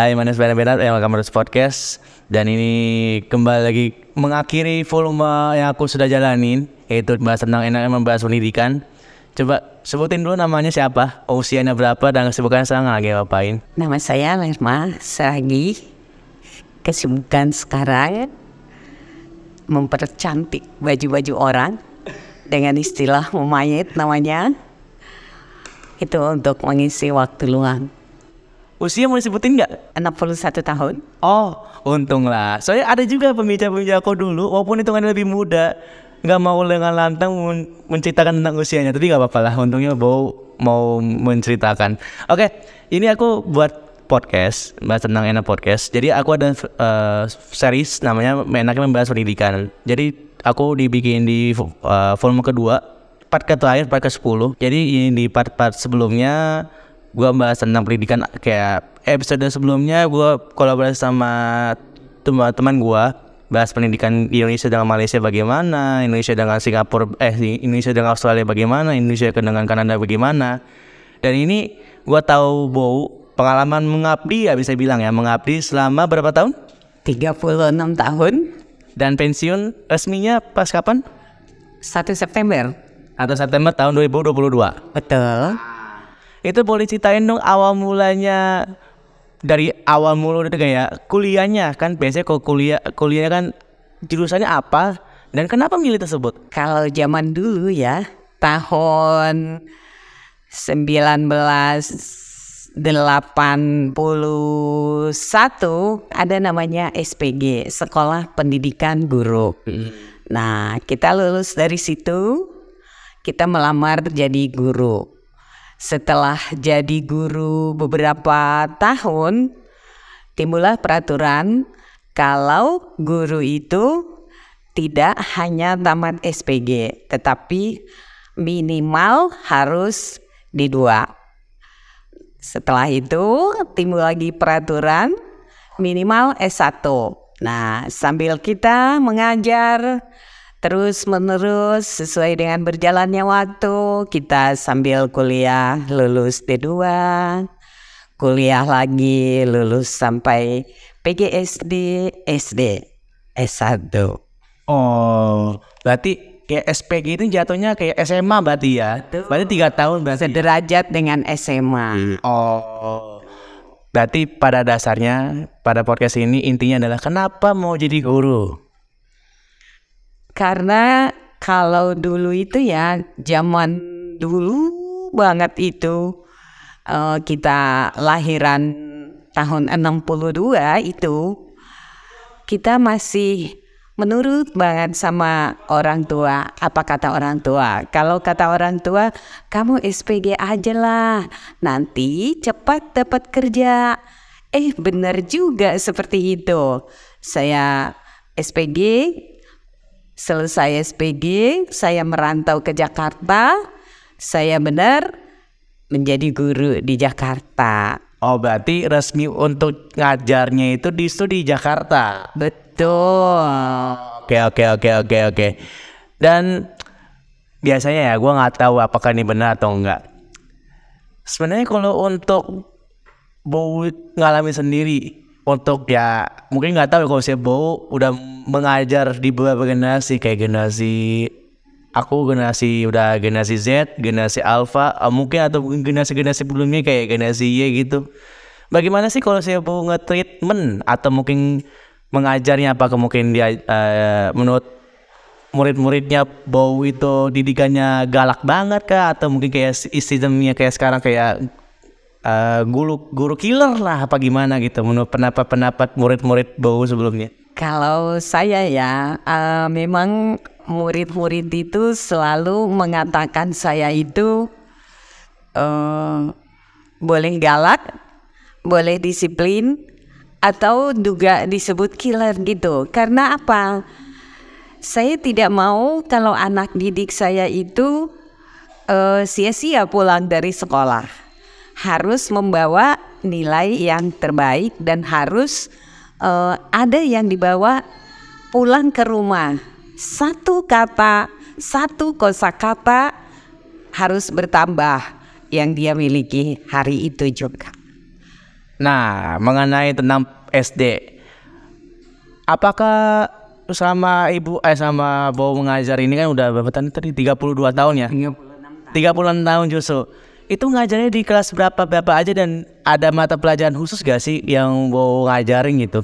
Hai, mana Benar Benar yang to podcast dan ini kembali lagi mengakhiri volume yang aku sudah jalanin yaitu bahas tentang enaknya membahas pendidikan. Coba sebutin dulu namanya siapa, usianya berapa dan kesibukan sekarang lagi ngapain? Nama saya Lerma Seragi. Kesibukan sekarang mempercantik baju-baju orang dengan istilah memayet namanya. Itu untuk mengisi waktu luang. Usia mau disebutin nggak? 61 tahun. Oh, untunglah. Soalnya ada juga pembicara-pembicara aku dulu, walaupun hitungannya lebih muda, nggak mau dengan lantang men- menceritakan tentang usianya. Tapi nggak apa-apa lah. Untungnya mau mau menceritakan. Oke, ini aku buat podcast, bahas tentang enak podcast. Jadi aku ada eh, series namanya enaknya membahas pendidikan. Jadi aku dibikin di eh, volume kedua, part ke terakhir, part ke 10. Jadi ini di part-part sebelumnya gua bahas tentang pendidikan kayak episode sebelumnya gua kolaborasi sama teman-teman gua bahas pendidikan di Indonesia dengan Malaysia bagaimana, Indonesia dengan Singapura, eh Indonesia dengan Australia bagaimana, Indonesia dengan Kanada bagaimana. Dan ini gua tahu bau pengalaman mengabdi ya bisa bilang ya mengabdi selama berapa tahun 36 tahun. dan pensiun resminya pas kapan? 1 September. Atau September tahun 2022. Betul. Itu boleh ceritain dong awal mulanya dari awal mulu itu kayak kuliahnya kan biasanya kalau kuliah kuliah kan jurusannya apa dan kenapa milih tersebut? Kalau zaman dulu ya, tahun 1981 ada namanya SPG, Sekolah Pendidikan Guru. Nah, kita lulus dari situ, kita melamar jadi guru. Setelah jadi guru beberapa tahun, timbullah peraturan kalau guru itu tidak hanya tamat SPG, tetapi minimal harus D2. Setelah itu timbul lagi peraturan minimal S1. Nah, sambil kita mengajar terus menerus sesuai dengan berjalannya waktu, kita sambil kuliah lulus D2, kuliah lagi lulus sampai PGSD, SD, S1. Oh, berarti kayak SPG itu jatuhnya kayak SMA berarti ya? Berarti tiga tahun berarti. Sederajat dengan SMA. Oh, berarti pada dasarnya pada podcast ini intinya adalah kenapa mau jadi guru? Karena kalau dulu itu ya zaman dulu banget itu eh, kita lahiran tahun 62 itu kita masih menurut banget sama orang tua. Apa kata orang tua? Kalau kata orang tua, kamu SPG aja lah. Nanti cepat dapat kerja. Eh benar juga seperti itu. Saya SPG, selesai SPG, saya merantau ke Jakarta. Saya benar menjadi guru di Jakarta. Oh, berarti resmi untuk ngajarnya itu di studi Jakarta. Betul. Oke oke oke oke oke. Dan biasanya ya gue nggak tahu apakah ini benar atau enggak. Sebenarnya kalau untuk Bow ngalamin sendiri untuk ya mungkin nggak tahu ya kalau saya Bow udah mengajar di beberapa generasi kayak generasi aku generasi udah generasi Z, generasi Alpha, eh, mungkin atau generasi-generasi sebelumnya kayak generasi Y gitu. Bagaimana sih kalau saya mau nge-treatment atau mungkin mengajarnya apakah mungkin dia eh, menurut murid-muridnya bau itu didikannya galak banget kah atau mungkin kayak si- sistemnya kayak sekarang kayak eh, guru guru killer lah apa gimana gitu menurut pendapat-pendapat murid-murid bau sebelumnya. Kalau saya ya, eh, memang murid-murid itu selalu mengatakan saya itu eh, boleh galak, boleh disiplin, atau juga disebut killer gitu. Karena apa? Saya tidak mau kalau anak didik saya itu eh, sia-sia pulang dari sekolah. Harus membawa nilai yang terbaik dan harus eh, ada yang dibawa pulang ke rumah. Satu kata, satu kosakata harus bertambah yang dia miliki hari itu juga. Nah, mengenai tentang SD. Apakah selama ibu eh sama Bow mengajar ini kan udah berapa tahun tadi 32 tahun ya? 36 tahun justru. Itu ngajarnya di kelas berapa berapa aja dan ada mata pelajaran khusus gak sih yang Bow ngajarin gitu?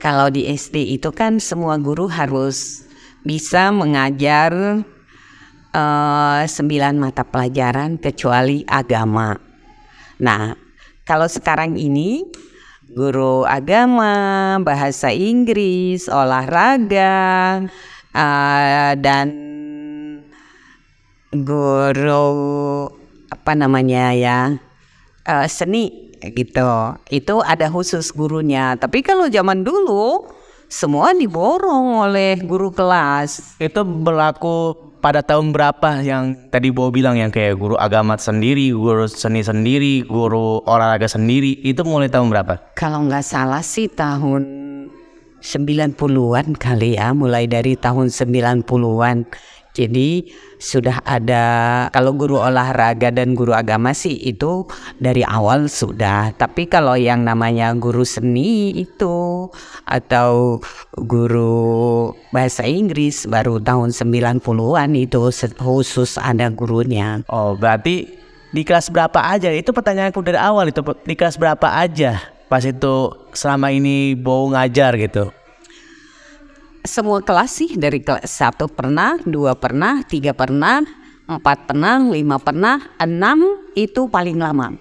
Kalau di SD itu kan semua guru harus bisa mengajar uh, sembilan mata pelajaran kecuali agama. Nah, kalau sekarang ini guru agama, bahasa Inggris, olahraga, uh, dan guru apa namanya ya uh, seni gitu. Itu ada khusus gurunya. Tapi kalau zaman dulu semua diborong oleh guru kelas. Itu berlaku pada tahun berapa yang tadi Bo bilang yang kayak guru agama sendiri, guru seni sendiri, guru olahraga sendiri, itu mulai tahun berapa? Kalau nggak salah sih tahun 90-an kali ya, mulai dari tahun 90-an. Jadi sudah ada kalau guru olahraga dan guru agama sih itu dari awal sudah. Tapi kalau yang namanya guru seni itu atau guru bahasa Inggris baru tahun 90-an itu khusus ada gurunya. Oh, berarti di kelas berapa aja? Itu pertanyaanku dari awal itu di kelas berapa aja pas itu selama ini Bow ngajar gitu semua kelas sih dari kelas satu pernah, dua pernah, tiga pernah, empat pernah, lima pernah, enam itu paling lama.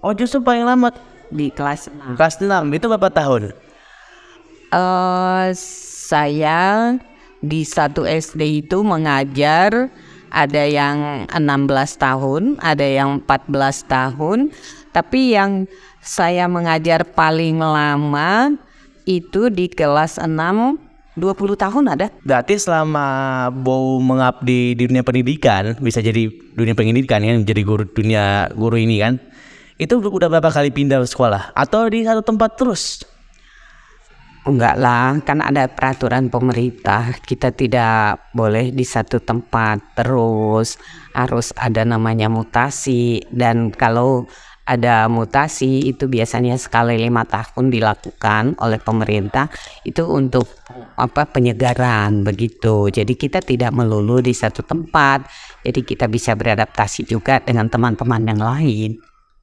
Oh justru paling lama di kelas enam. Kelas enam itu berapa tahun? Uh, saya di satu SD itu mengajar ada yang 16 tahun, ada yang 14 tahun, tapi yang saya mengajar paling lama itu di kelas 6 20 tahun ada. Berarti selama Bow mengabdi di dunia pendidikan, bisa jadi dunia pendidikan kan, jadi guru dunia guru ini kan. Itu udah berapa kali pindah sekolah atau di satu tempat terus? Enggak lah, kan ada peraturan pemerintah. Kita tidak boleh di satu tempat terus. Harus ada namanya mutasi dan kalau ada mutasi itu biasanya sekali lima tahun dilakukan oleh pemerintah itu untuk apa penyegaran begitu. Jadi kita tidak melulu di satu tempat jadi kita bisa beradaptasi juga dengan teman-teman yang lain.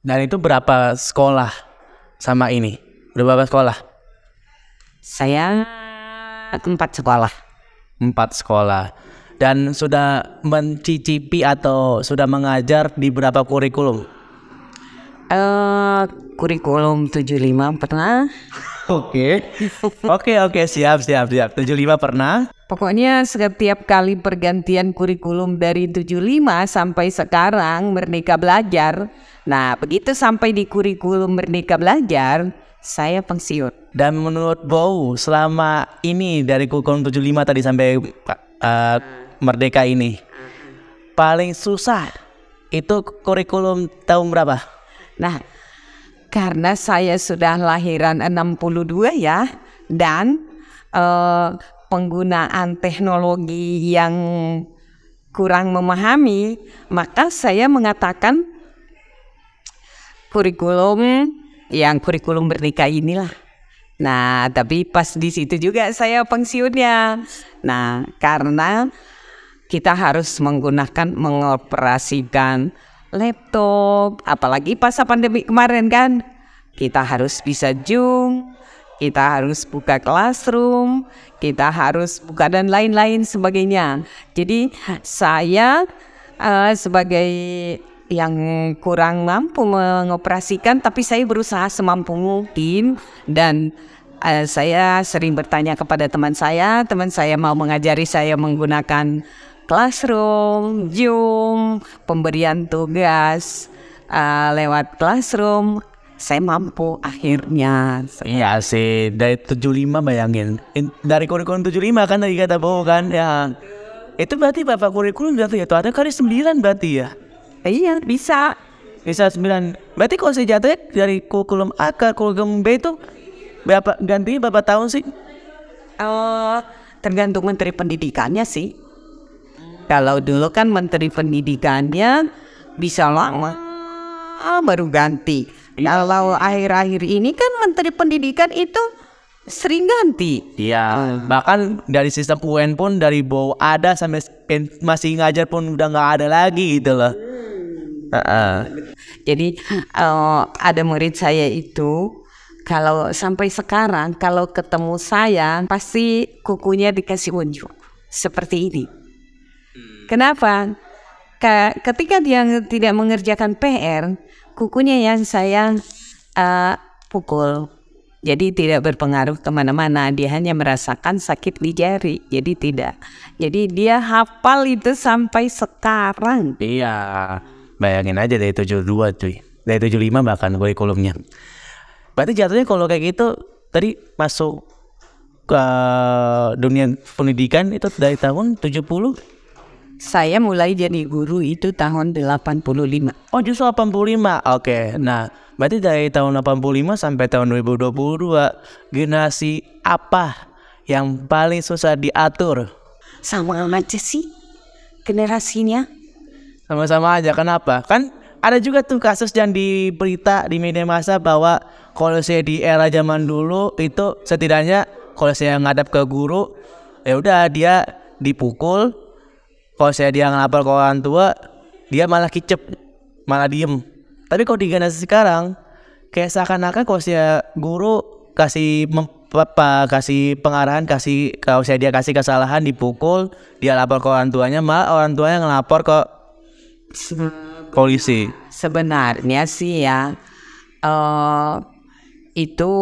Dan itu berapa sekolah sama ini? Berapa sekolah? Saya empat sekolah. Empat sekolah. Dan sudah mencicipi atau sudah mengajar di berapa kurikulum Uh, kurikulum 75 pernah. Oke. Oke, oke, siap, siap, siap. 75 pernah. Pokoknya setiap kali pergantian kurikulum dari 75 sampai sekarang Merdeka Belajar. Nah, begitu sampai di kurikulum Merdeka Belajar, saya pensiun. Dan menurut Bow, selama ini dari kurikulum 75 tadi sampai uh, Merdeka ini, paling susah itu kurikulum tahun berapa? Nah, karena saya sudah lahiran 62 ya dan uh, penggunaan teknologi yang kurang memahami, maka saya mengatakan kurikulum yang kurikulum merdeka inilah. Nah, tapi pas di situ juga saya pensiunnya. Nah, karena kita harus menggunakan mengoperasikan laptop, apalagi pas pandemi kemarin kan. Kita harus bisa Zoom, kita harus buka classroom, kita harus buka dan lain-lain sebagainya. Jadi saya uh, sebagai yang kurang mampu mengoperasikan, tapi saya berusaha semampu mungkin dan uh, saya sering bertanya kepada teman saya, teman saya mau mengajari saya menggunakan classroom, Zoom, pemberian tugas uh, lewat classroom, saya mampu akhirnya. Iya sih, dari 75 bayangin. Dari kurikulum 75 kan tadi kata Bowo kan ya. Itu berarti Bapak kurikulum jatuh ya, ada kali 9 berarti ya? Iya, bisa. Bisa 9. Berarti kalau saya jatuh dari kurikulum A ke kurikulum B itu berapa ganti berapa tahun sih? Uh, tergantung menteri pendidikannya sih. Kalau dulu kan menteri pendidikannya bisa lama ah, baru ganti. Kalau akhir-akhir ini kan Menteri Pendidikan itu sering ganti. Iya, bahkan dari sistem UN pun dari bau ada sampai masih ngajar pun udah nggak ada lagi gitu loh. Heeh. Jadi eh, ada murid saya itu kalau sampai sekarang kalau ketemu saya pasti kukunya dikasih unjuk seperti ini. Kenapa? Ka- ketika dia tidak mengerjakan PR, kukunya yang saya eh, pukul. Jadi tidak berpengaruh ke mana-mana, dia hanya merasakan sakit di jari, jadi tidak. Jadi dia hafal itu sampai sekarang. Iya, bayangin aja dari 72 cuy. Dari 75 bahkan kurikulumnya. Berarti jatuhnya kalau kayak gitu tadi masuk ke dunia pendidikan itu dari tahun 70 Saya mulai jadi guru itu tahun 85. Oh justru 85 Oke Nah berarti dari tahun 85 sampai tahun 2022 Generasi apa yang paling susah diatur? Sama aja sih generasinya. Sama-sama aja kenapa? Kan ada juga tuh kasus yang di berita di media massa bahwa kalau saya di era zaman dulu itu setidaknya kalau saya ngadap ke guru ya udah dia dipukul kalau saya dia ngelapor ke orang tua dia malah kicep malah diem. Tapi kalau di generasi sekarang kayak seakan-akan kalau saya guru kasih mem- apa kasih pengarahan kasih kalau saya dia kasih kesalahan dipukul dia lapor ke orang tuanya malah orang tuanya ngelapor ke polisi. Sebenarnya sih ya eh itu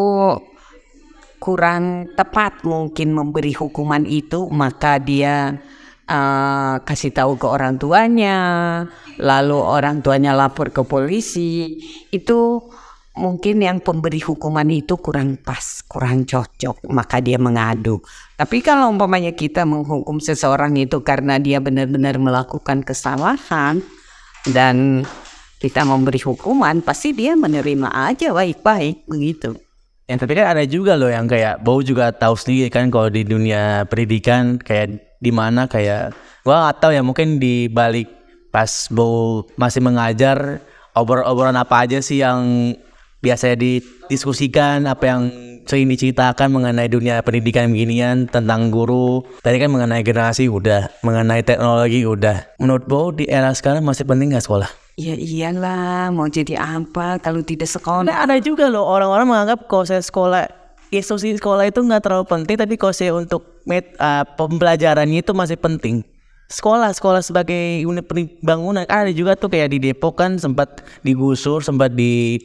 kurang tepat mungkin memberi hukuman itu maka dia eh, kasih tahu ke orang tuanya lalu orang tuanya lapor ke polisi. Itu mungkin yang pemberi hukuman itu kurang pas kurang cocok maka dia mengadu. Tapi kalau umpamanya kita menghukum seseorang itu karena dia benar-benar melakukan kesalahan dan kita memberi hukuman pasti dia menerima aja baik-baik begitu yang tapi kan ada juga loh yang kayak bau juga tahu sendiri kan kalau di dunia pendidikan kayak di mana kayak gua tahu ya mungkin di balik pas bau masih mengajar obrol-obrolan apa aja sih yang biasanya didiskusikan apa yang sering diceritakan mengenai dunia pendidikan beginian tentang guru. Tadi kan mengenai generasi udah mengenai teknologi udah. Menurut bau di era sekarang masih penting nggak sekolah ya iyalah mau jadi apa kalau tidak sekolah? Nah, ada juga loh orang-orang menganggap kalau saya sekolah institusi sekolah itu nggak terlalu penting tapi kalau saya untuk met, uh, pembelajarannya itu masih penting. Sekolah sekolah sebagai unit bangunan ada juga tuh kayak di Depok kan sempat digusur sempat di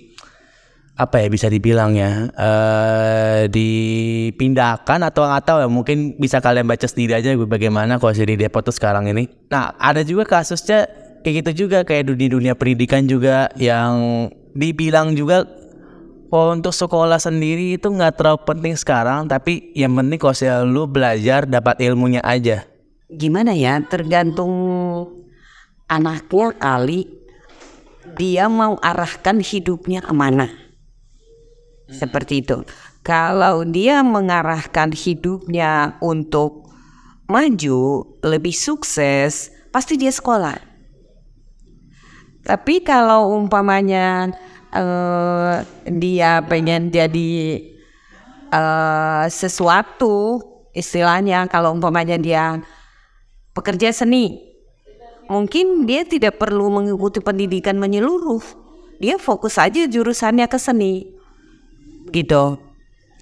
apa ya bisa dibilang ya eh dipindahkan atau nggak tahu ya mungkin bisa kalian baca sendiri aja bagaimana kalau di Depok tuh sekarang ini. Nah ada juga kasusnya kayak gitu juga kayak di dunia pendidikan juga yang dibilang juga kalau untuk sekolah sendiri itu nggak terlalu penting sekarang tapi yang penting kalau lu belajar dapat ilmunya aja. Gimana ya tergantung anaknya kali dia mau arahkan hidupnya ke mana. Seperti itu. Kalau dia mengarahkan hidupnya untuk maju lebih sukses pasti dia sekolah tapi kalau umpamanya eh, dia pengen jadi eh, sesuatu istilahnya kalau umpamanya dia pekerja seni mungkin dia tidak perlu mengikuti pendidikan menyeluruh. Dia fokus aja jurusannya ke seni gitu.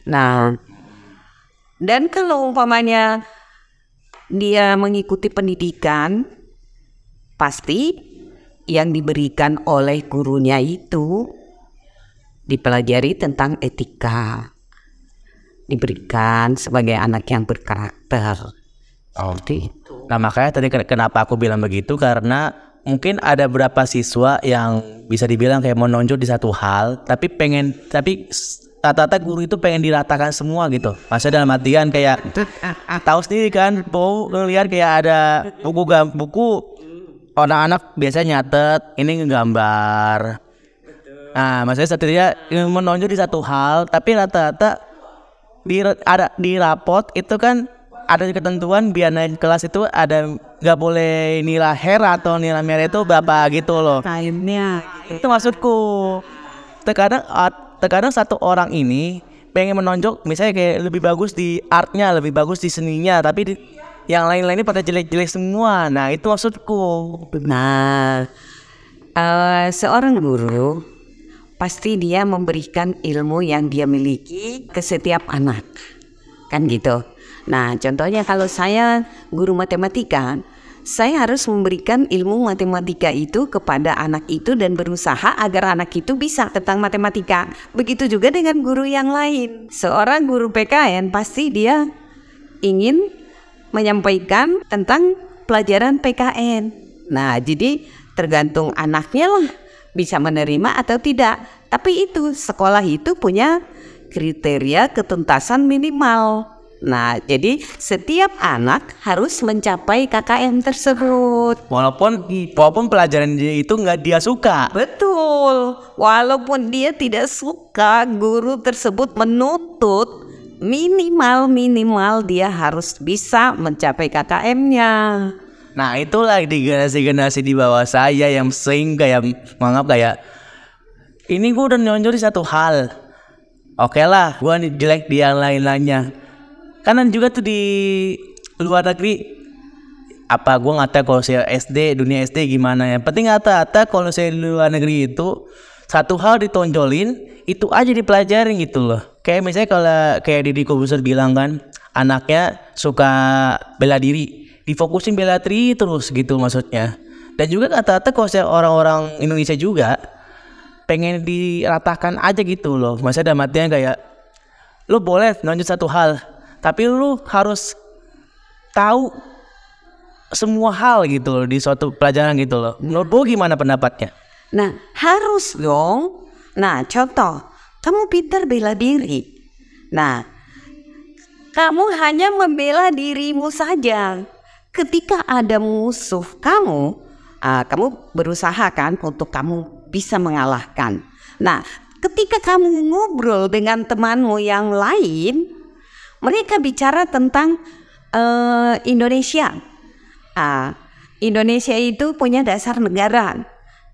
Nah dan kalau umpamanya dia mengikuti pendidikan pasti yang diberikan oleh gurunya itu dipelajari tentang etika. Diberikan sebagai anak yang berkarakter. Seperti itu. Nah makanya tadi ken- kenapa aku bilang begitu? Karena mungkin ada beberapa siswa yang bisa dibilang kayak menonjol di satu hal tapi pengen tapi rata-rata guru itu pengen diratakan semua gitu. Maksudnya dalam artian kayak tahu sendiri kan, bau ngeliat kayak ada buku buku anak-anak biasanya nyatet. Ini ngegambar. Nah, maksudnya setidaknya yang menonjol di satu hal tapi rata-rata di ada di rapot itu kan ada ketentuan biar naik kelas itu ada nggak boleh nilai her atau nilai merah itu berapa gitu loh. Kainnya itu maksudku. Terkadang terkadang satu orang ini pengen menonjok misalnya kayak lebih bagus di artnya lebih bagus di seninya tapi di, yang lain-lainnya pada jelek-jelek semua nah itu maksudku Nah, eh, seorang guru pasti dia memberikan ilmu yang dia miliki ke setiap anak, kan gitu. Nah, contohnya kalau saya guru matematika, saya harus memberikan ilmu matematika itu kepada anak itu dan berusaha agar anak itu bisa tentang matematika. Begitu juga dengan guru yang lain. Seorang guru PKN pasti dia ingin menyampaikan tentang pelajaran PKN. Nah, jadi tergantung anaknya lah bisa menerima atau tidak. Tapi itu sekolah itu punya kriteria ketuntasan minimal. Nah, jadi setiap anak harus mencapai KKN tersebut. walaupun walaupun pelajaran dia itu nggak dia suka Betul. Walaupun dia tidak suka, guru tersebut menuntut minimal minimal dia harus bisa mencapai KKM-nya. Nah itulah di generasi-generasi di bawah saya yang sering kayak menganggap kayak ini gue udah nyonjol di satu hal. Oke lah, gue jelek di yang lain-lainnya. Karena juga tuh di luar negeri apa gue nggak tahu kalau saya SD dunia SD gimana ya. Penting ngata-ngata kalau saya di luar negeri itu satu hal ditonjolin itu aja dipelajarin gitu loh. Kayak misalnya kalau kayak Didi Kobuser bilang kan anaknya suka bela diri difokusin bela diri terus gitu maksudnya. Dan juga kata-kata kalau orang-orang Indonesia juga pengen diratakan aja gitu loh. Masa dalam artian kayak lu boleh nonjol satu hal tapi lu harus tahu semua hal gitu loh di suatu pelajaran gitu loh. Menurut gimana pendapatnya? Nah, harus dong. Nah, contoh, kamu pintar bela diri. Nah, kamu hanya membela dirimu saja. Ketika ada musuh kamu, ah, kamu berusaha kan untuk kamu bisa mengalahkan. Nah, ketika kamu ngobrol dengan temanmu yang lain, mereka bicara tentang eh, Indonesia. Ah, Indonesia itu punya dasar negara.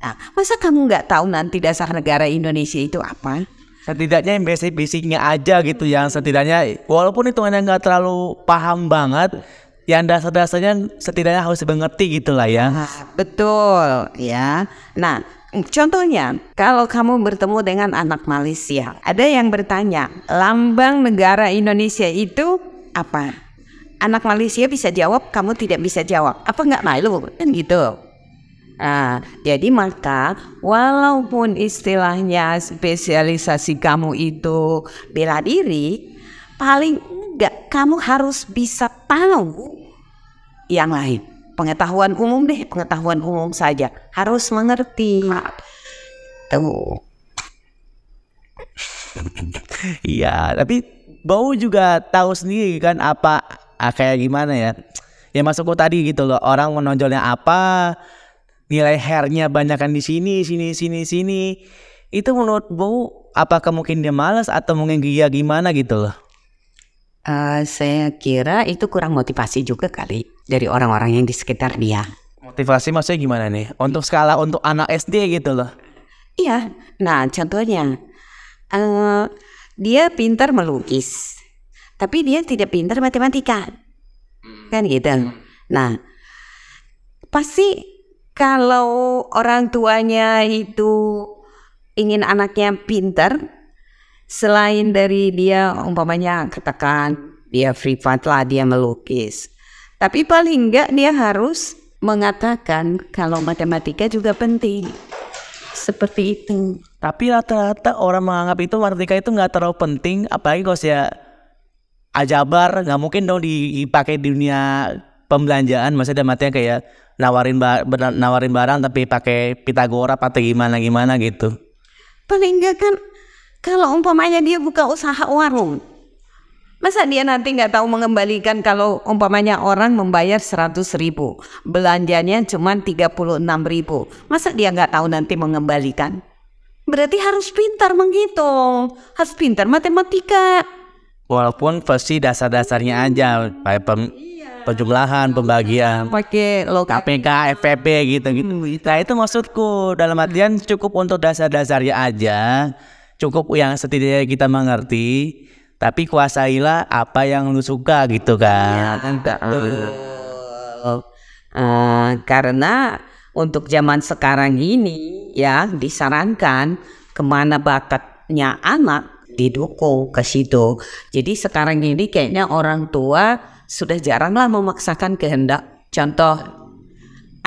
Nah, masa kamu nggak tahu nanti dasar negara Indonesia itu apa? Setidaknya yang basic-basicnya aja gitu yang setidaknya walaupun hitungannya nggak terlalu paham banget yang dasar-dasarnya setidaknya harus mengerti gitu lah ya Ah, betul, ya. Nah, contohnya kalau kamu bertemu dengan anak Malaysia, ada yang bertanya, lambang negara Indonesia itu apa? Anak Malaysia bisa jawab, kamu tidak bisa jawab. Apa nggak malu? Kan gitu. Nah, jadi maka walaupun istilahnya spesialisasi kamu itu bela diri, paling enggak kamu harus bisa tahu yang lain. Pengetahuan umum deh, pengetahuan umum saja. Harus mengerti. Tuh. Iya, tapi bau juga tahu sendiri kan apa ah, kayak gimana ya. Ya masukku tadi gitu loh, orang menonjolnya apa, nilai hairnya banyakan di sini, sini, sini, sini. Itu menurut bau apakah mungkin dia malas atau mungkin dia gimana gitu loh. Eh, saya kira itu kurang motivasi juga kali dari orang-orang yang di sekitar dia. Motivasi maksudnya gimana nih? Untuk skala untuk anak SD gitu loh. Iya, nah contohnya eh dia pintar melukis, tapi dia tidak pintar matematika, kan gitu. Nah, pasti kalau orang tuanya itu ingin anaknya pintar, selain dari dia umpamanya katakan dia privat lah dia melukis, tapi paling enggak dia harus mengatakan kalau matematika juga penting. Seperti itu. Tapi rata-rata orang menganggap itu matematika itu nggak terlalu penting, apalagi kalau saya ajabar nggak mungkin dong dipakai di dunia pembelanjaan, maksudnya artian kayak nawarin ba- ber- nawarin barang tapi pakai Pitagora atau gimana gimana gitu. Paling enggak kan kalau umpamanya dia buka usaha warung. Masa dia nanti nggak tahu mengembalikan kalau umpamanya orang membayar 100 ribu. Belanjanya cuma 36 ribu. Masa dia nggak tahu nanti mengembalikan? Berarti harus pintar menghitung. Harus pintar matematika. Walaupun versi dasar-dasarnya aja, penjumlahan, pembagian. pakai KPK, FPP gitu gitu. Nah itu maksudku dalam artian cukup untuk dasar-dasarnya aja, cukup yang setidaknya kita mengerti, tapi kuasailah apa yang lu suka gitu kan. Eh, karena untuk zaman sekarang ini ya disarankan ke mana bakatnya anak didukung ke situ. Jadi sekarang ini kayaknya orang tua sudah jaranglah memaksakan kehendak. Contoh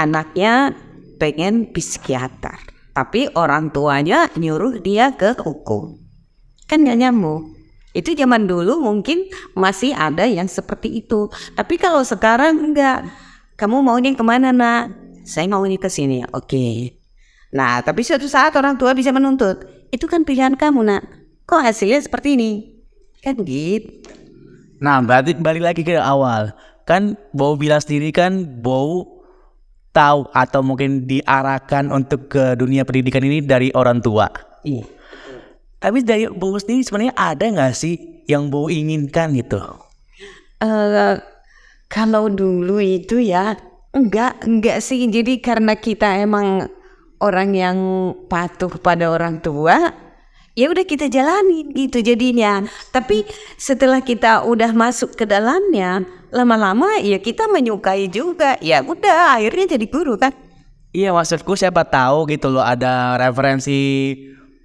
anaknya pengen psikiater, tapi orang tuanya nyuruh dia ke hukum. Kan gak. Itu zaman dulu mungkin masih ada yang seperti itu. Tapi kalau sekarang enggak. Kamu maunya ke mana nak? Saya mau ini ke sini. Oke. Nah, tapi suatu saat orang tua bisa menuntut. Itu kan pilihan kamu nak. Kok hasilnya seperti ini? Kan gitu. Nah berarti balik lagi ke awal, kan Bow bilang sendiri kan Bow tahu atau mungkin diarahkan untuk ke dunia pendidikan ini dari orang tua. Iya. Tapi dari Bow sendiri sebenarnya ada nggak sih yang Bow inginkan gitu? Eh, kalau dulu itu ya enggak enggak sih jadi karena kita emang orang yang patuh pada orang tua ya udah kita jalani gitu jadinya. Tapi setelah kita udah masuk ke dalamnya lama-lama ya kita menyukai juga. Ya udah akhirnya jadi guru kan? Iya maksudku siapa tahu gitu loh ada referensi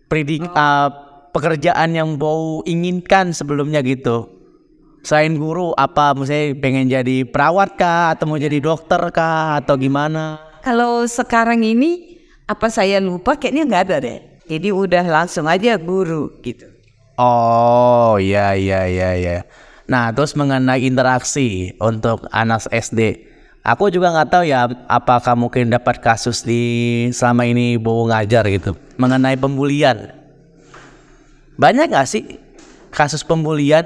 predik uh, pekerjaan yang Bow inginkan sebelumnya gitu. Selain guru apa misalnya pengen jadi perawat kah atau mau jadi dokter kah atau gimana? kalau sekarang ini apa saya lupa kayaknya nggak ada deh jadi udah langsung aja guru gitu Oh iya iya iya iya. Nah terus mengenai interaksi untuk anak SD, aku juga nggak tahu ya apakah mungkin dapat kasus di selama ini Bowo ngajar gitu mengenai pembulian. Banyak nggak sih kasus pembulian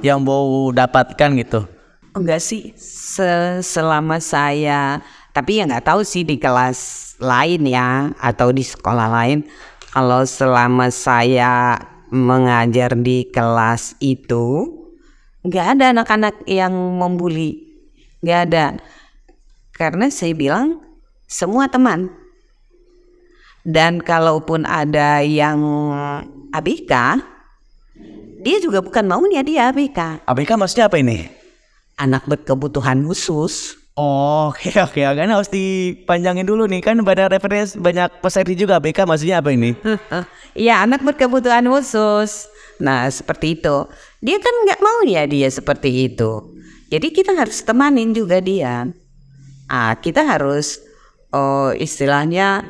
yang Bowo dapatkan gitu? Enggak sih, se- selama saya, tapi ya nggak tahu sih di kelas lain ya atau di sekolah lain. Kalau selama saya mengajar di kelas itu, nggak ada anak-anak yang membuli, nggak ada. Karena saya bilang semua teman. Dan kalaupun ada yang ABK, dia juga bukan maunya dia ABK ABK maksudnya apa ini? anak berkebutuhan khusus. Oh, oke oke, kan harus dipanjangin dulu nih kan banyak referensi banyak peserta juga ABK maksudnya apa ini? Iya, anak berkebutuhan khusus. Nah, seperti itu. Dia kan nggak mau ya dia seperti itu. Jadi kita harus temanin juga dia. Ah, kita harus oh istilahnya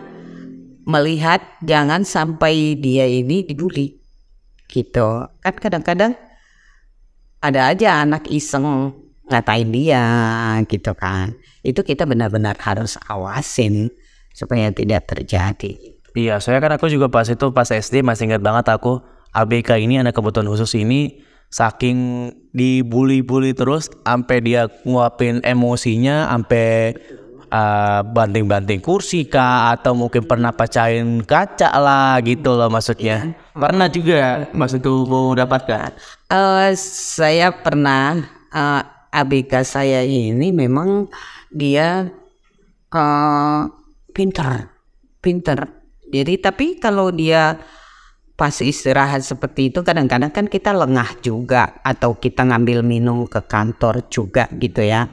melihat jangan sampai dia ini dibully. Gitu. Kan kadang-kadang ada aja anak iseng ngatain dia gitu kan. Itu kita benar-benar harus awasin supaya tidak terjadi. Iya, saya kan aku juga pas itu pas SD masih ingat banget aku ABK ini anak kebutuhan khusus ini saking dibully-bully terus sampai dia nguapin emosinya sampai uh, banting-banting kursi kah atau mungkin pernah pecahin kaca lah gitu loh maksudnya. Pernah juga maksudku mau dapatkan. Eh, saya pernah eh, ABK saya ini memang dia eh, pinter, pinter. Jadi tapi kalau dia pas istirahat seperti itu kadang-kadang kan kita lengah juga atau kita ngambil minum ke kantor juga gitu ya.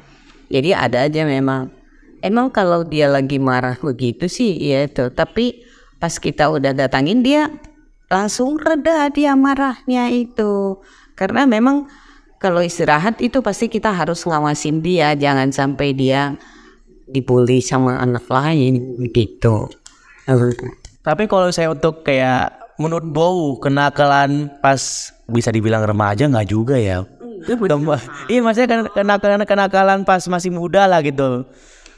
Jadi ada aja memang. Emang kalau dia lagi marah begitu sih ya itu. Tapi pas kita udah datangin dia langsung reda dia marahnya itu. Karena memang kalau istirahat itu pasti kita harus ngawasin dia jangan sampai dia dibully sama anak lain gitu. Tapi kalau saya untuk kayak menurut Bow kenakalan pas bisa dibilang remaja nggak juga ya. Iya maksudnya kan- kenakalan kenakalan pas masih muda lah gitu.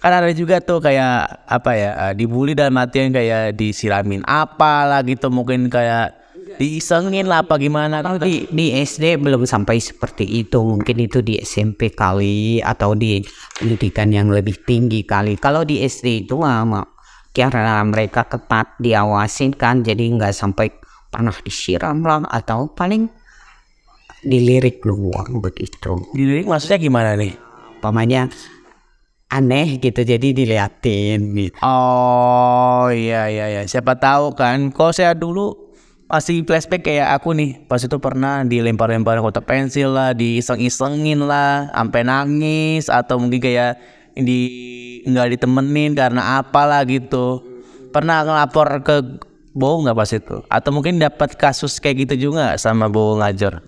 Kan ada juga tuh kayak apa ya eh, dibully dalam artian kayak disiramin apa lah gitu mungkin kayak diisengin lah apa gimana. Kalau di, di SD belum sampai seperti itu, mungkin itu di SMP kali atau di pendidikan yang lebih tinggi kali. Kalau di SD itu mah mah, karena mereka ketat diawasin kan, jadi nggak sampai pernah disiram lah atau paling dilirik doang begitu. Dilirik maksudnya gimana nih? umpamanya aneh gitu jadi diliatin gitu. Oh iya iya iya. Siapa tahu kan. Kalau saya dulu masih flashback kayak aku nih. Pas itu pernah dilempar-lemparin kotak pensil lah, diiseng-isengin lah, sampai nangis atau mungkin kayak di nggak ditemenin karena apalah gitu. Pernah ngelapor ke Bowo nggak pas itu? Atau mungkin dapat kasus kayak gitu juga sama Bowo ngajar?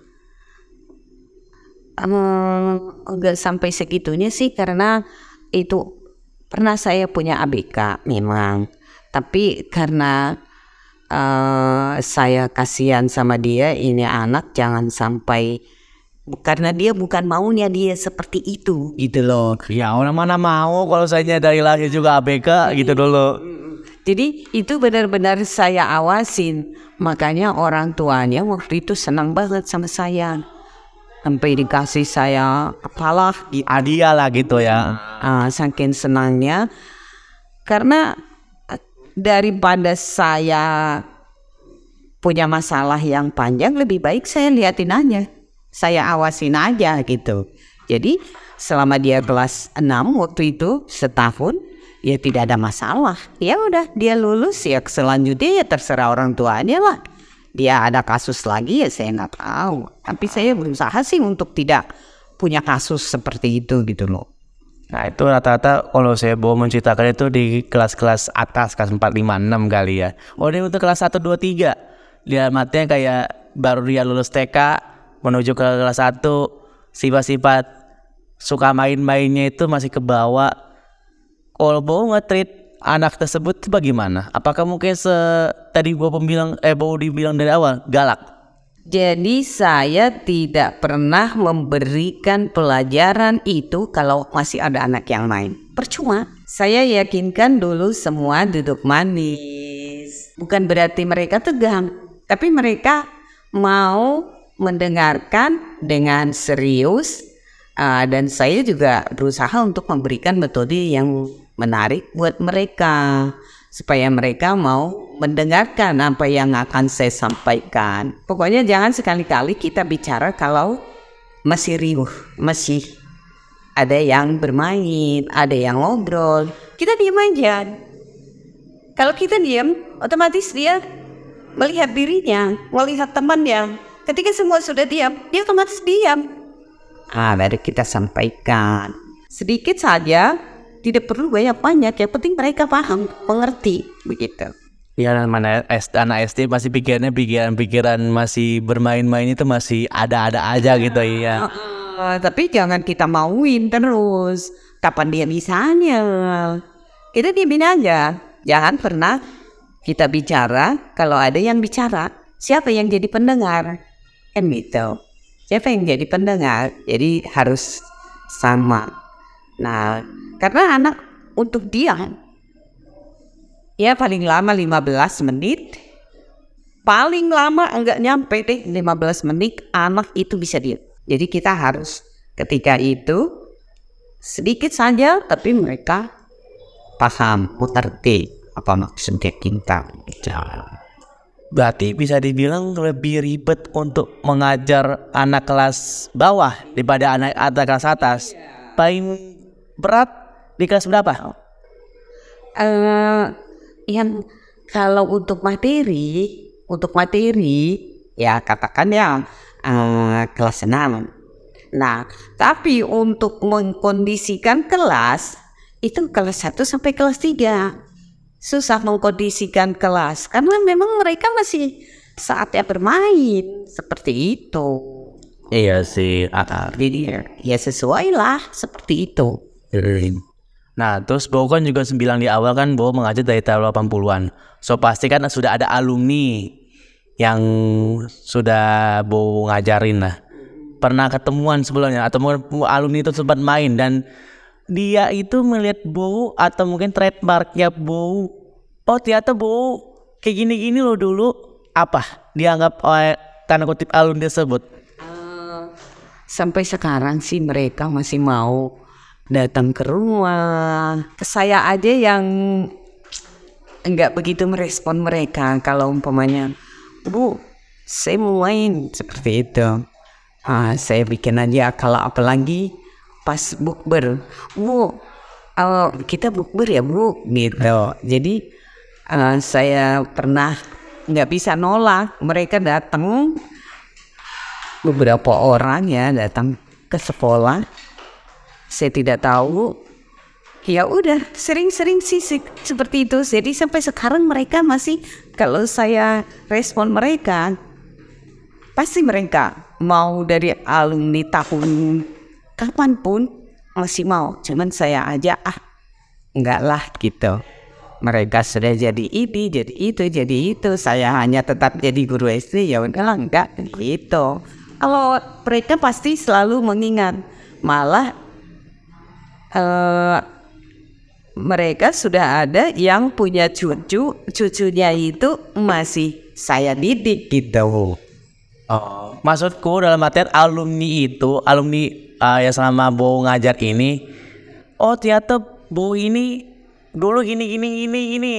Enggak sampai segitunya sih karena itu pernah saya punya ABK memang tapi karena uh, saya kasihan sama dia ini anak jangan sampai karena dia bukan maunya dia seperti itu. Gitu loh. Ya orang mana mau kalau saya dari lahir juga ABK gitu dulu. Jadi itu benar-benar saya awasin. Makanya orang tuanya waktu itu senang banget sama saya. Sampai dikasih saya apalah gitu. hadiah lah gitu ya. Uh, saking senangnya. Karena daripada saya punya masalah yang panjang lebih baik saya liatin aja saya awasin aja gitu jadi selama dia kelas 6 waktu itu setahun ya tidak ada masalah ya udah dia lulus ya selanjutnya ya terserah orang tuanya lah dia ada kasus lagi ya saya nggak tahu. Tapi saya berusaha sih untuk tidak punya kasus seperti itu gitu loh. Nah itu rata-rata kalau saya bawa menceritakan itu di kelas-kelas atas kelas 4, 5, 6 kali ya. Oh ini untuk kelas 1, 2, 3 Dia matanya kayak baru dia lulus TK menuju ke kelas 1 Sifat-sifat suka main-mainnya itu masih ke bawah Kalau bawa nge-treat anak tersebut bagaimana? Apakah mungkin se tadi gua pembilang eh bau dibilang dari awal galak? Jadi saya tidak pernah memberikan pelajaran itu kalau masih ada anak yang main. Percuma. Saya yakinkan dulu semua duduk manis. Bukan berarti mereka tegang, tapi mereka mau mendengarkan dengan serius uh, dan saya juga berusaha untuk memberikan metode yang menarik buat mereka supaya mereka mau mendengarkan apa yang akan saya sampaikan. Pokoknya jangan sekali-kali kita bicara kalau masih riuh, masih ada yang bermain, ada yang ngobrol. Kita diam aja. Kalau kita diam, otomatis dia melihat dirinya, melihat temannya. Ketika semua sudah diam, dia otomatis diam. Ah, baru kita sampaikan. Sedikit saja tidak perlu banyak-banyak yang penting mereka paham mengerti begitu Ya mana anak SD masih pikirannya pikiran-pikiran masih bermain-main itu masih ada-ada aja gitu ya. Uh, tapi jangan kita mauin terus. Kapan dia bisanya? Kita diamin aja. Jangan pernah kita bicara kalau ada yang bicara. Siapa yang jadi pendengar? Kan gitu. Siapa yang jadi pendengar? Jadi harus sama. Nah, karena anak untuk dia ya paling lama 15 menit paling lama enggak nyampe deh 15 menit anak itu bisa diam. Jadi kita harus ketika itu sedikit saja tapi mereka paham mengerti apa maksudnya kita Berarti bisa dibilang lebih ribet untuk mengajar anak kelas bawah daripada anak atas kelas atas. Paling berat di kelas berapa? Uh, yang kalau untuk materi, untuk materi ya katakan ya uh, kelas 6. Nah, tapi untuk mengkondisikan kelas itu kelas 1 sampai kelas 3. Susah mengkondisikan kelas karena memang mereka masih saatnya bermain seperti itu. Iya sih, jadi ya sesuai lah seperti itu. Nah, terus Bowo kan juga bilang di awal kan Bowo mengajar dari tahun 80-an. So pasti kan sudah ada alumni yang sudah Bowo ngajarin lah. Pernah ketemuan sebelumnya atau mungkin alumni itu sempat main dan dia itu melihat Bowo atau mungkin trademarknya Bowo. Oh ternyata Bowo kayak gini-gini loh dulu. Apa dianggap oleh tanda kutip alumni tersebut? Uh, sampai sekarang sih mereka masih mau datang ke rumah. Saya aja yang enggak begitu merespon mereka kalau umpamanya, Bu, saya mau main. Seperti itu. Ah, saya bikin aja kalau apalagi pas bukber. Bu uh, kita bukber ya bu? Gitu. Jadi uh, saya pernah nggak bisa nolak. Mereka datang beberapa orang ya datang ke sekolah saya tidak tahu. Ya udah sering-sering se- seperti itu. Jadi sampai sekarang mereka masih kalau saya respon mereka pasti mereka mau dari alumni tahun kapan pun masih mau. Cuman saya aja ah enggak lah gitu. Mereka sudah jadi ini jadi itu jadi itu. Saya hanya tetap jadi guru SD ya udahlah enggak gitu. Kalau mereka pasti selalu mengingat malah eh, mereka sudah ada yang punya cucu. Cucunya itu masih saya didik. Gitu. Oh, maksudku dalam artian alumni itu, alumni uh, yang selama Bo ngajar ini, oh ternyata Bo ini dulu gini gini gini gini.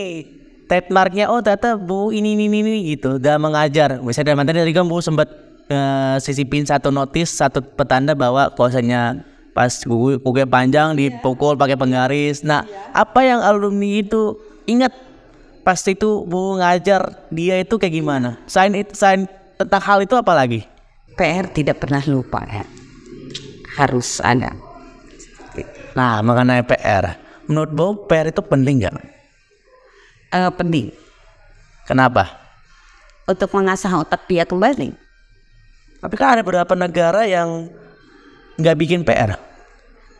Trademarknya oh ternyata Bu ini ini ini, ini gitu. Dalam mengajar. Misalnya dalam artian tadi kan Bu sempat uh, sisipin satu notis satu petanda bahwa bahwasanya pas kuku kuku panjang dipukul pakai penggaris. Nah apa yang alumni itu ingat pas itu Bu ngajar dia itu kayak gimana? Selain itu selain tentang hal itu apa lagi? PR tidak pernah lupa ya. Harus ada. Nah mengenai PR menurut Bu PR itu penting nggak? Eh, penting. Kenapa? Untuk mengasah otak dia kembali. Tapi kan ada beberapa negara yang nggak bikin PR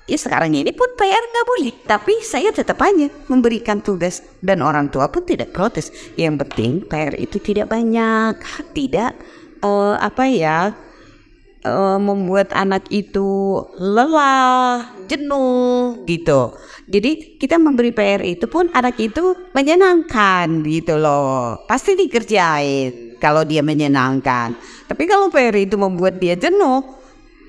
Ya sekarang ini pun PR nggak boleh, tapi saya tetap aja memberikan tugas dan orang tua pun tidak protes. Yang penting PR itu tidak banyak, tidak eh, apa ya eh, membuat anak itu lelah, jenuh gitu. Jadi kita memberi PR itu pun anak itu menyenangkan gitu loh. Pasti dikerjain kalau dia menyenangkan. Tapi kalau PR itu membuat dia jenuh,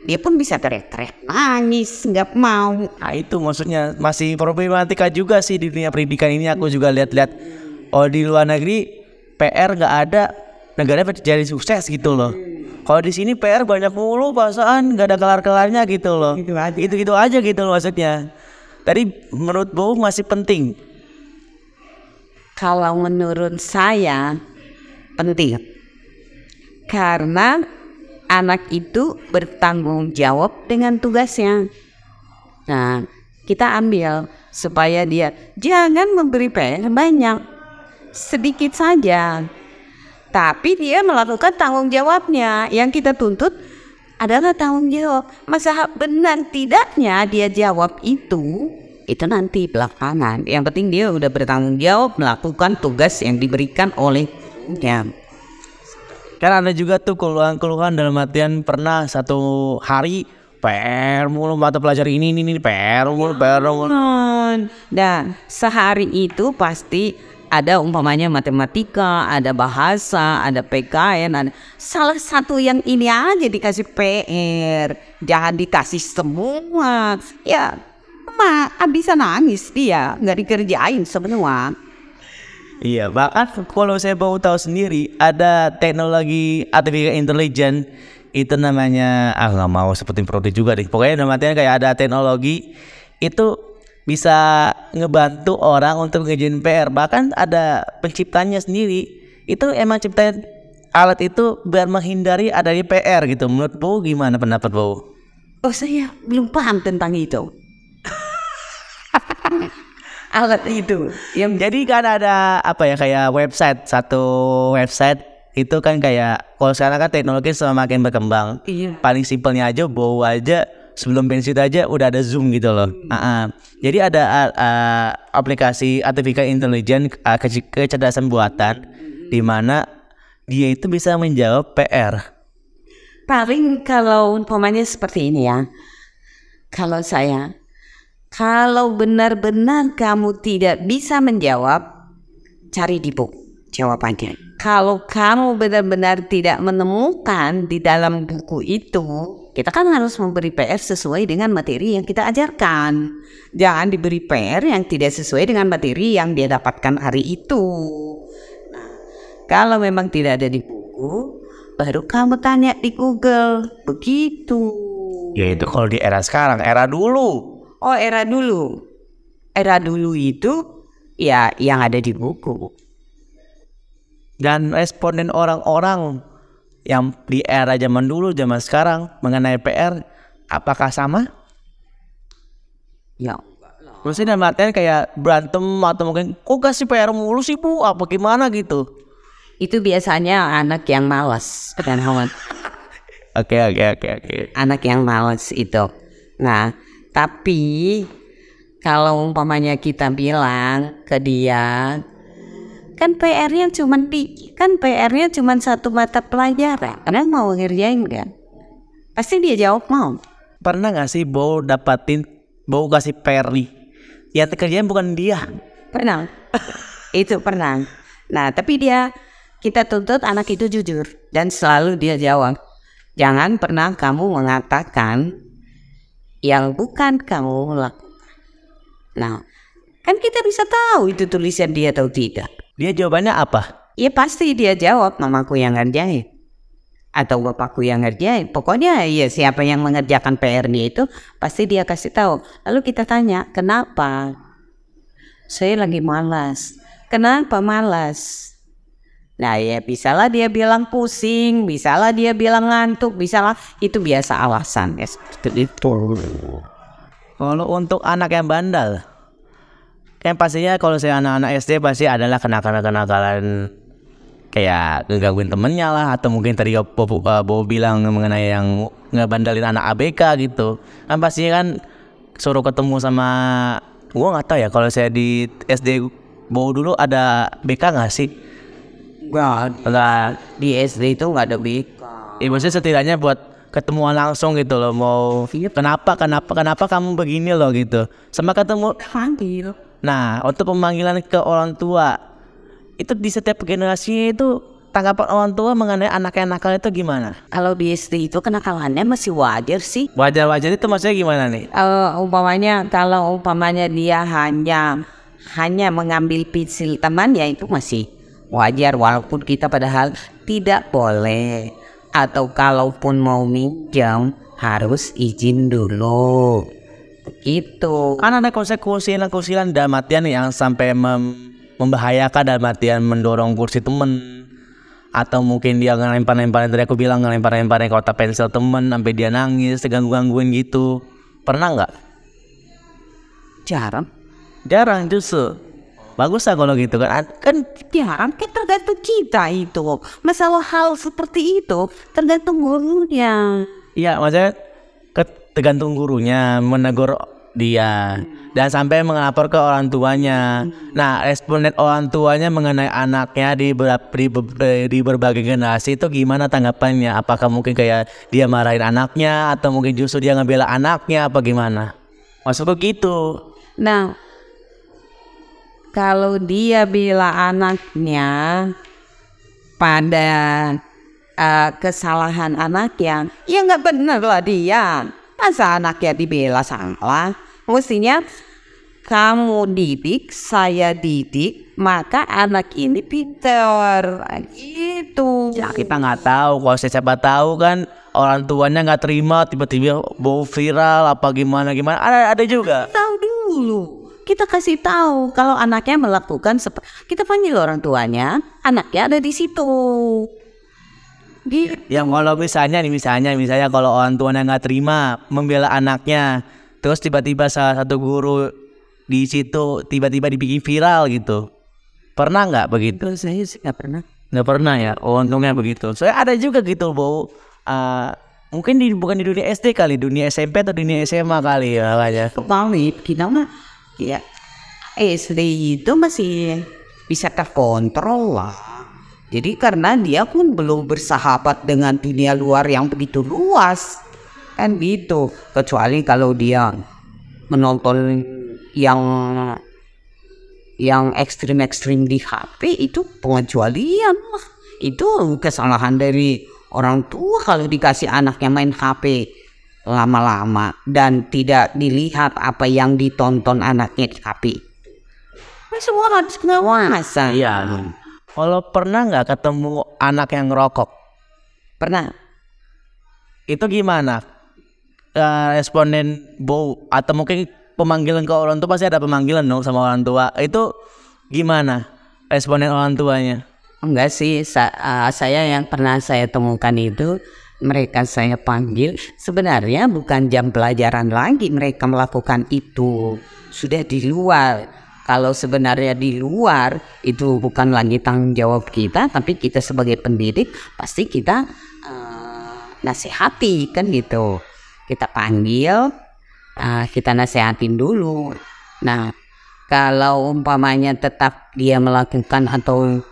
dia pun bisa teriak-teriak nangis nggak mau Nah itu maksudnya masih problematika juga sih di dunia pendidikan ini aku juga lihat-lihat oh di luar negeri PR nggak ada negaranya jadi sukses gitu loh. Kalau di sini PR banyak mulu perasaan nggak ada kelar-kelarnya gitu loh. Gitu aja. Itu gitu aja gitu loh maksudnya. Tadi menurut Bu masih penting. kalau menurut saya penting karena anak itu bertanggung jawab dengan tugasnya. Nah kita ambil supaya dia jangan memberi PR banyak sedikit saja. Tapi dia melakukan tanggung jawabnya. Yang kita tuntut adalah tanggung jawab. Masa benar tidaknya dia jawab itu itu nanti belakangan. Yang penting dia udah bertanggung jawab melakukan tugas yang diberikan oleh ya Kan ada juga tuh keluhan-keluhan dalam artian pernah satu hari PR mulu mata pelajar ini ini, ini PR mulu PR mulu. dan sehari itu pasti ada umpamanya matematika, ada bahasa, ada PKN, ada salah satu yang ini aja dikasih PR, jangan dikasih semua. Ya, ma bisa nangis dia nggak dikerjain semua. Iya, bahkan kalau saya baru tahu sendiri ada teknologi artificial intelligence itu namanya ah nggak mau seperti produk juga deh. Pokoknya artian kayak ada teknologi itu bisa ngebantu orang untuk ngerjain PR. Bahkan ada penciptanya sendiri. Itu emang ciptain alat itu biar menghindari adanya PR gitu. Menurut Bu gimana pendapat Bu? Oh saya belum paham tentang itu. Alat itu yang Jadi kan ada apa ya kayak website satu website itu kan kayak kalau sekarang kan teknologi semakin berkembang. Iya. Paling simpelnya aja bawa aja sebelum pensiun aja udah ada Zoom gitu loh. Ah, ah. Jadi ada ah, ah, aplikasi artificial intelligence ah, kece- kecerdasan buatan di mana dia itu bisa menjawab PR. Paling kalau umpamanya seperti ini ya. Kalau saya, kalau benar-benar kamu tidak bisa menjawab, cari di buku jawabannya. Kalau kamu benar-benar tidak menemukan di dalam buku itu, kita kan harus memberi PR sesuai dengan materi yang kita ajarkan. Jangan diberi PR yang tidak sesuai dengan materi yang dia dapatkan hari itu. Nah, kalau memang tidak ada di buku, baru kamu tanya di Google. Begitu. Ya itu kalau di era sekarang, era dulu. Oh era dulu. Era dulu itu ya yang ada di buku. Dan responden orang-orang yang di era zaman dulu, zaman sekarang mengenai PR, apakah sama? Ya. Maksudnya dalam artian kayak berantem atau mungkin kok kasih PR mulu sih bu, apa gimana gitu? Itu biasanya anak yang malas dan. Oke oke oke oke. Anak yang malas itu. Nah, tapi kalau umpamanya kita bilang ke dia kan PR-nya cuma di kan PR-nya cuma satu mata pelajaran. Karena mau ngerjain kan? Pasti dia jawab mau. Pernah nggak sih Bo dapatin Bo kasih PR nih? Ya kerjaan bukan dia. Pernah. itu pernah. Nah, tapi dia kita tuntut anak itu jujur dan selalu dia jawab. Jangan pernah kamu mengatakan yang bukan kamu lakukan. Nah, kan kita bisa tahu itu tulisan dia atau tidak. Dia jawabannya apa? Ya pasti dia jawab mamaku yang ngerjain atau bapakku yang ngerjain. Pokoknya ya siapa yang mengerjakan PR dia itu pasti dia kasih tahu. Lalu kita tanya, "Kenapa?" Saya lagi malas. Kenapa malas? Nah ya bisalah dia bilang pusing, bisalah dia bilang ngantuk, bisalah. Itu biasa alasan ya. Seperti itu. Kalau untuk anak yang bandel, kan pastinya kalau saya anak-anak SD pasti adalah kenakalan-kenakalan kayak ngegangguin temennya lah atau mungkin tadi Bobo, Bobo bilang mengenai yang ngebandalin anak ABK gitu. Kan pastinya kan suruh ketemu sama gua nggak tahu ya kalau saya di SD Bobo dulu ada BK nggak sih Enggak, Enggak di SD itu nggak ada BK. Ya maksudnya setidaknya buat ketemuan langsung gitu loh mau kenapa kenapa kenapa kamu begini loh gitu sama ketemu Panggil. nah untuk pemanggilan ke orang tua itu di setiap generasi itu tanggapan orang tua mengenai anak yang nakal itu gimana Kalau di SD itu kenakalannya masih wajar sih. wajar-wajar itu maksudnya gimana nih Eh, umpamanya kalau umpamanya dia hanya hanya mengambil pensil teman ya itu masih wajar walaupun kita padahal tidak boleh. Atau kalaupun mau minjam harus izin dulu. Gitu. Kan ada konsekuensi-konsekuensi dalam artian yang sampai mem- membahayakan dalam artian mendorong kursi temen. Atau mungkin dia ngelempar-lemparin tadi aku bilang ngelempar-lemparin kotak pensil temen sampai dia nangis ganggu-gangguin gitu. Pernah nggak? Jarang. Jarang justru bagus lah kalau gitu kan kan jarang kan tergantung kita itu masalah hal seperti itu tergantung gurunya iya maksudnya tergantung gurunya menegur dia dan sampai mengelapor ke orang tuanya. Nah, responden orang tuanya mengenai anaknya di, ber- di, di berbagai generasi itu gimana tanggapannya? Apakah mungkin kayak dia marahin anaknya atau mungkin justru dia ngebela anaknya apa gimana? Maksud begitu. Nah, kalau dia bila anaknya pada eh, kesalahan anaknya, ya nggak benar lah dia. Masa anaknya dibela salah? Mestinya kamu didik, saya didik, maka anak ini pintar. Itu. Ya kita nggak tahu. Kalau saya siapa tahu kan orang tuanya nggak terima tiba-tiba bau viral apa gimana gimana. Ada ada juga. tahu dulu. Kita kasih tahu kalau anaknya melakukan sep- kita panggil orang tuanya, anaknya ada di situ. Gitu. Yang kalau misalnya nih misalnya misalnya kalau orang tuanya nggak terima membela anaknya, terus tiba-tiba salah satu guru di situ tiba-tiba dibikin viral gitu. Pernah nggak begitu? Saya sih nggak pernah. Nggak pernah ya. Oh, untungnya begitu. Saya ada juga gitu, Bu. Eh, mungkin di bukan di dunia SD kali, dunia SMP atau dunia SMA kali ya makanya. Kembali kita mah ya SD itu masih bisa terkontrol lah. Jadi karena dia pun belum bersahabat dengan dunia luar yang begitu luas. Kan gitu. Kecuali kalau dia menonton yang yang ekstrim-ekstrim di HP itu pengecualian lah. Itu kesalahan dari orang tua kalau dikasih anaknya main HP lama-lama dan tidak dilihat apa yang ditonton anaknya di HP. Kan Semua harus pengawasan. Iya. Kalau pernah nggak ketemu anak yang ngerokok, Pernah. itu gimana? eh, responden Bow atau mungkin pemanggilan ke orang tua pasti ada pemanggilan dong sama orang tua. Itu gimana responden orang tuanya? Enggak sih, sa- uh, saya yang pernah saya temukan itu mereka saya panggil sebenarnya bukan jam pelajaran lagi mereka melakukan itu sudah di luar. Kalau sebenarnya di luar itu bukan lagi tanggung jawab kita, tapi kita sebagai pendidik pasti kita uh, nasihati kan gitu. Kita panggil, uh, kita nasihatin dulu. Nah, kalau umpamanya tetap dia melakukan atau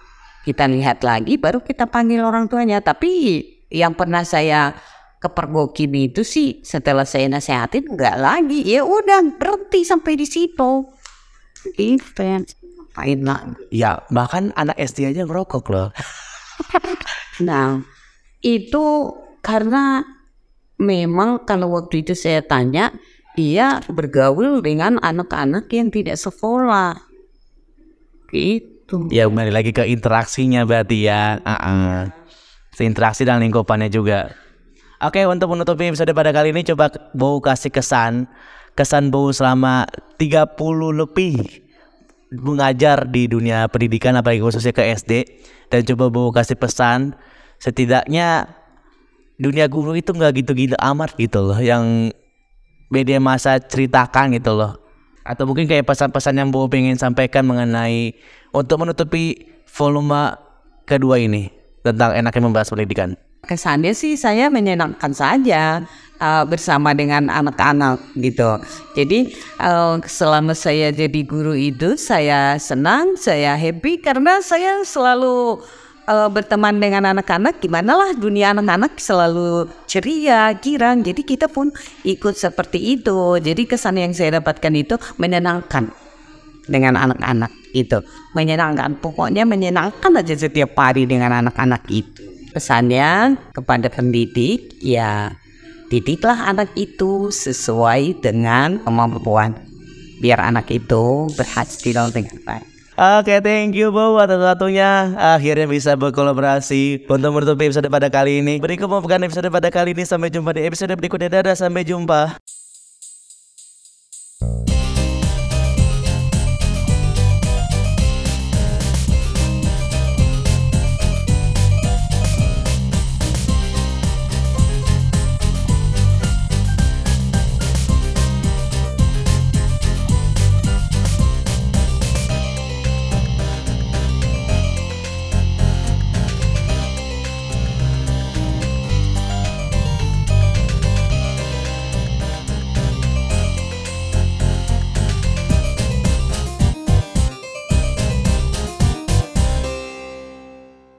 kita lihat lagi baru kita panggil orang tuanya tapi yang pernah saya kepergokin itu sih setelah saya nasehatin enggak lagi. Ya udah berhenti sampai di situ. Ngapain lagi? Ya bahkan anak SD aja ngerokok loh. nah itu karena memang kalau waktu itu saya tanya dia bergaul dengan anak-anak yang tidak sekolah. Gitu. Ya kembali lagi ke interaksinya berarti ya. Uh Interaksi dan lingkupannya juga. Oke untuk menutupi episode pada kali ini coba Bow kasih kesan kesan Bow selama 30 lebih mengajar di dunia pendidikan apalagi khususnya ke SD dan coba Bow kasih pesan setidaknya dunia guru itu nggak gitu-gitu amat gitu loh yang media masa ceritakan gitu loh. Atau mungkin kayak pesan-pesan yang Bowo pengen sampaikan mengenai untuk menutupi volume kedua ini tentang enaknya membahas pendidikan. kesannya sih saya menyenangkan saja uh, bersama dengan anak-anak gitu. Jadi uh, selama saya jadi guru itu saya senang, saya happy karena saya selalu uh, berteman dengan anak-anak. Gimana lah dunia anak-anak selalu ceria, girang. Jadi kita pun ikut seperti itu. Jadi kesan yang saya dapatkan itu menyenangkan dengan anak-anak itu menyenangkan pokoknya menyenangkan aja setiap hari dengan anak-anak itu pesannya kepada pendidik ya didiklah anak itu sesuai dengan kemampuan biar anak itu berhasil dengan baik Oke, thank you Bow atas waktunya. Akhirnya bisa berkolaborasi untuk menutupi episode pada kali ini. Berikut merupakan episode pada kali ini. Sampai jumpa di episode berikutnya. Dadah, sampai jumpa.